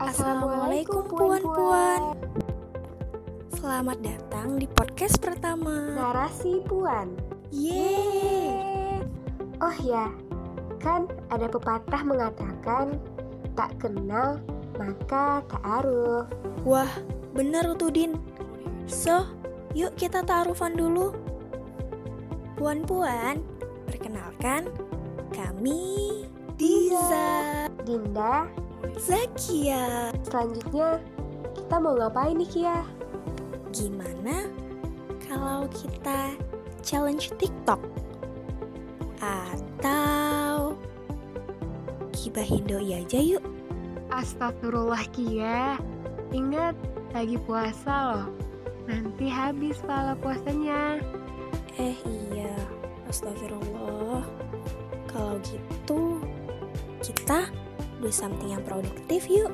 Assalamualaikum puan-puan. Selamat datang di podcast pertama. Narasi Puan. Yeay. Oh ya, kan ada pepatah mengatakan Tak kenal maka tak aruf Wah, bener tuh Din. So, yuk kita ta'arufan dulu. Puan-puan, perkenalkan Kami Diza. Dinda, Zakia selanjutnya kita mau ngapain nih Kia? Gimana kalau kita challenge TikTok? Atau gibahin doi aja yuk? Astagfirullah Kia Ingat, lagi puasa loh Nanti habis pahala puasanya Eh iya, astagfirullah. Kalau gitu, kita do something yang produktif yuk.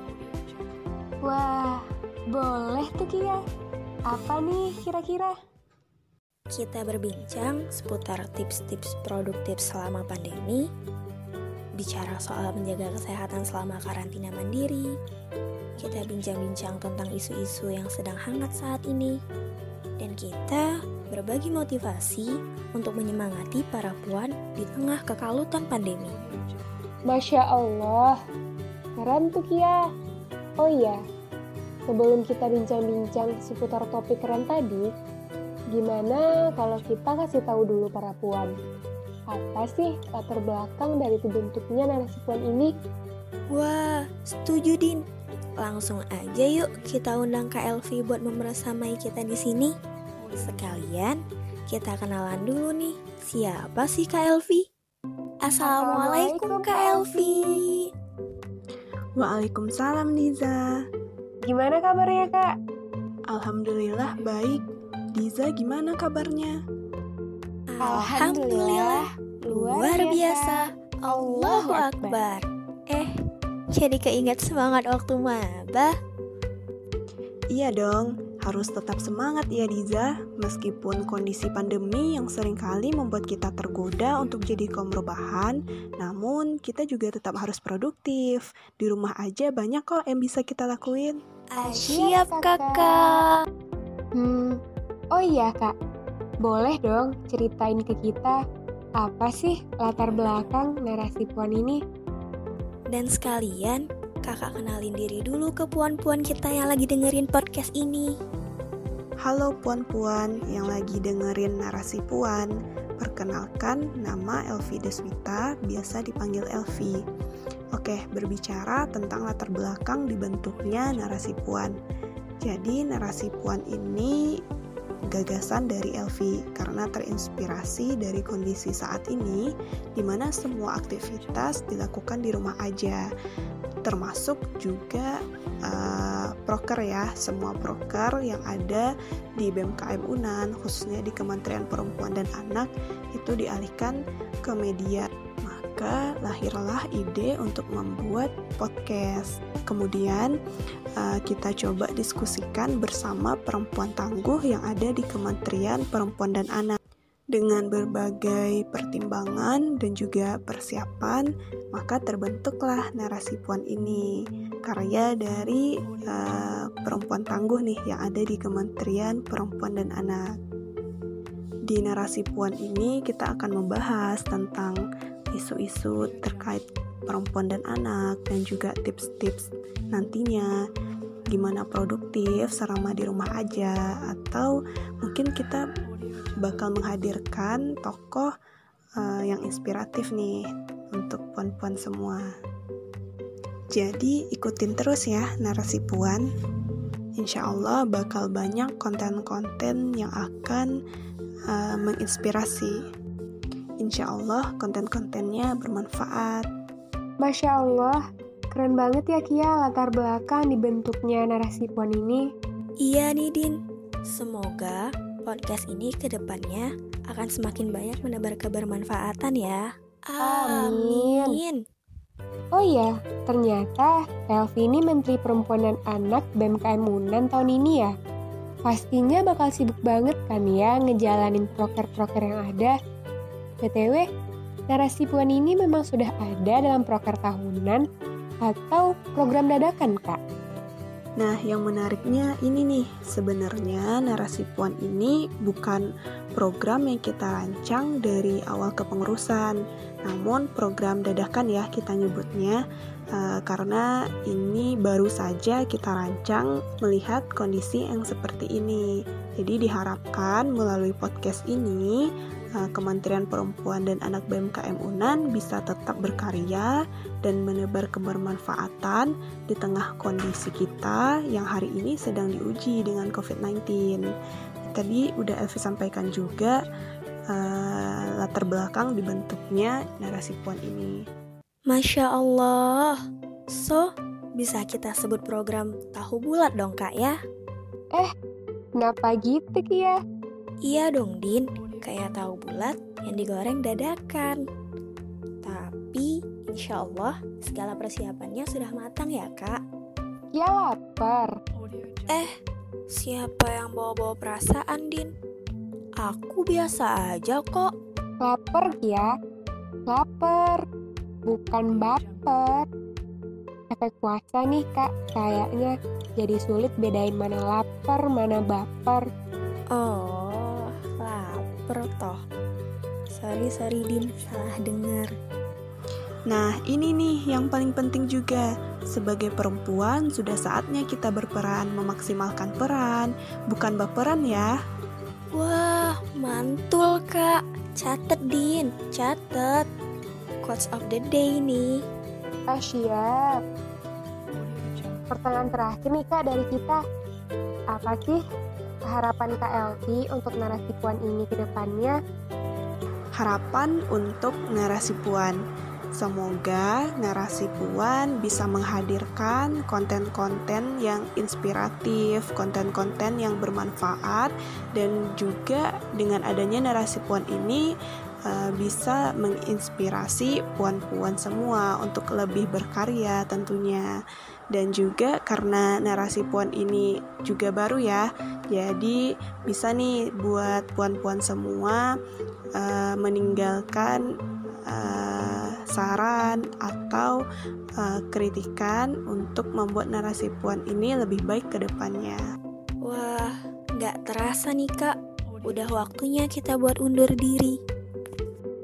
Wah, boleh tuh Kia Apa nih kira-kira? Kita berbincang seputar tips-tips produktif selama pandemi, bicara soal menjaga kesehatan selama karantina mandiri, kita bincang-bincang tentang isu-isu yang sedang hangat saat ini, dan kita berbagi motivasi untuk menyemangati para puan di tengah kekalutan pandemi. Masya Allah, keren tuh Kia. Oh iya, sebelum kita bincang-bincang seputar topik keren tadi, gimana kalau kita kasih tahu dulu para puan? Apa sih latar belakang dari terbentuknya narasi puan ini? Wah, setuju Din. Langsung aja yuk kita undang Kak Elvi buat membersamai kita di sini. Sekalian kita kenalan dulu nih. Siapa sih Kak Elvi? Assalamualaikum Kak Elvi. Waalaikumsalam Diza. Gimana kabarnya kak? Alhamdulillah baik. Diza gimana kabarnya? Alhamdulillah luar biasa. Allahu Akbar. Eh, jadi keinget semangat waktu maba. Iya dong, harus tetap semangat ya Diza, meskipun kondisi pandemi yang sering kali membuat kita tergoda untuk jadi kaum rebahan, namun kita juga tetap harus produktif. Di rumah aja banyak kok yang bisa kita lakuin. Ah, siap kakak. Hmm, oh iya kak, boleh dong ceritain ke kita apa sih latar belakang narasi puan ini? Dan sekalian, kakak kenalin diri dulu ke puan-puan kita yang lagi dengerin podcast ini. Halo puan-puan yang lagi dengerin narasi puan. Perkenalkan, nama Elvi Deswita, biasa dipanggil Elvi. Oke, berbicara tentang latar belakang dibentuknya narasi puan. Jadi, narasi puan ini gagasan dari Elvi karena terinspirasi dari kondisi saat ini di mana semua aktivitas dilakukan di rumah aja termasuk juga uh, proker ya semua proker yang ada di BMKM Unan khususnya di Kementerian Perempuan dan Anak itu dialihkan ke media. Maka lahirlah ide untuk membuat podcast. Kemudian uh, kita coba diskusikan bersama perempuan tangguh yang ada di Kementerian Perempuan dan Anak dengan berbagai pertimbangan dan juga persiapan, maka terbentuklah narasi puan ini, karya dari uh, perempuan tangguh nih yang ada di Kementerian Perempuan dan Anak. Di narasi puan ini kita akan membahas tentang isu-isu terkait perempuan dan anak dan juga tips-tips nantinya gimana produktif selama di rumah aja atau mungkin kita bakal menghadirkan tokoh uh, yang inspiratif nih untuk puan-puan semua. Jadi ikutin terus ya narasi puan. Insya Allah bakal banyak konten-konten yang akan uh, menginspirasi. Insya Allah konten-kontennya bermanfaat. Masya Allah, keren banget ya Kia latar belakang dibentuknya narasi puan ini. Iya nih Din, semoga podcast ini ke depannya akan semakin banyak menebar kebermanfaatan ya. Amin. Oh iya, ternyata Elvi ini Menteri Perempuan dan Anak BMKM Unan tahun ini ya. Pastinya bakal sibuk banget kan ya ngejalanin proker-proker yang ada. BTW, narasi puan ini memang sudah ada dalam proker tahunan atau program dadakan, Kak? Nah, yang menariknya ini nih, sebenarnya narasi puan ini bukan program yang kita rancang dari awal kepengurusan, namun program dadakan ya kita nyebutnya, uh, karena ini baru saja kita rancang melihat kondisi yang seperti ini. Jadi diharapkan melalui podcast ini Kementerian Perempuan dan Anak BMKM UNAN bisa tetap berkarya dan menebar kebermanfaatan di tengah kondisi kita yang hari ini sedang diuji dengan COVID-19. Tadi udah Elvi sampaikan juga uh, latar belakang dibentuknya narasi puan ini. Masya Allah, so bisa kita sebut program tahu bulat dong kak ya? Eh, kenapa gitu ya? Iya dong Din, kayak tahu bulat yang digoreng dadakan. Tapi insya Allah segala persiapannya sudah matang ya kak. Ya lapar. Eh, siapa yang bawa-bawa perasaan Din? Aku biasa aja kok. Lapar ya? Lapar. Bukan baper. Efek puasa nih kak, kayaknya jadi sulit bedain mana lapar, mana baper. Oh, toh. Sorry, sorry Din, salah dengar. Nah, ini nih yang paling penting juga. Sebagai perempuan, sudah saatnya kita berperan memaksimalkan peran, bukan baperan ya. Wah, mantul kak. Catet Din, catet. Quotes of the day nih. Ah, siap. Pertanyaan terakhir nih kak dari kita. Apa sih harapan KLV untuk narasi puan ini ke depannya? Harapan untuk narasi puan. Semoga narasi puan bisa menghadirkan konten-konten yang inspiratif, konten-konten yang bermanfaat, dan juga dengan adanya narasi puan ini uh, bisa menginspirasi puan-puan semua untuk lebih berkarya tentunya dan juga karena narasi puan ini juga baru ya jadi bisa nih buat puan-puan semua uh, meninggalkan uh, saran atau uh, kritikan untuk membuat narasi puan ini lebih baik ke depannya. Wah nggak terasa nih kak. Udah waktunya kita buat undur diri.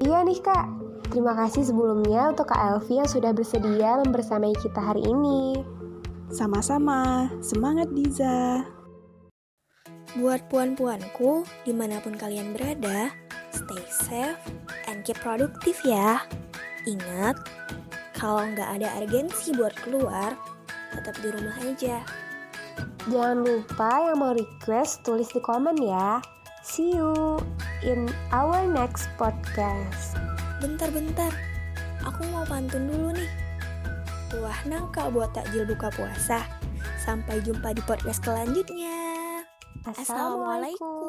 Iya nih kak Terima kasih sebelumnya untuk Kak Elvi yang sudah bersedia membersamai kita hari ini. Sama-sama, semangat Diza. Buat puan-puanku, di mana pun kalian berada, stay safe and keep produktif ya. Ingat, kalau nggak ada urgensi buat keluar, tetap di rumah aja. Jangan lupa yang mau request tulis di komen ya. See you in our next podcast. Bentar-bentar, aku mau pantun dulu nih. Wah nangka buat takjil buka puasa. Sampai jumpa di podcast selanjutnya. Assalamualaikum.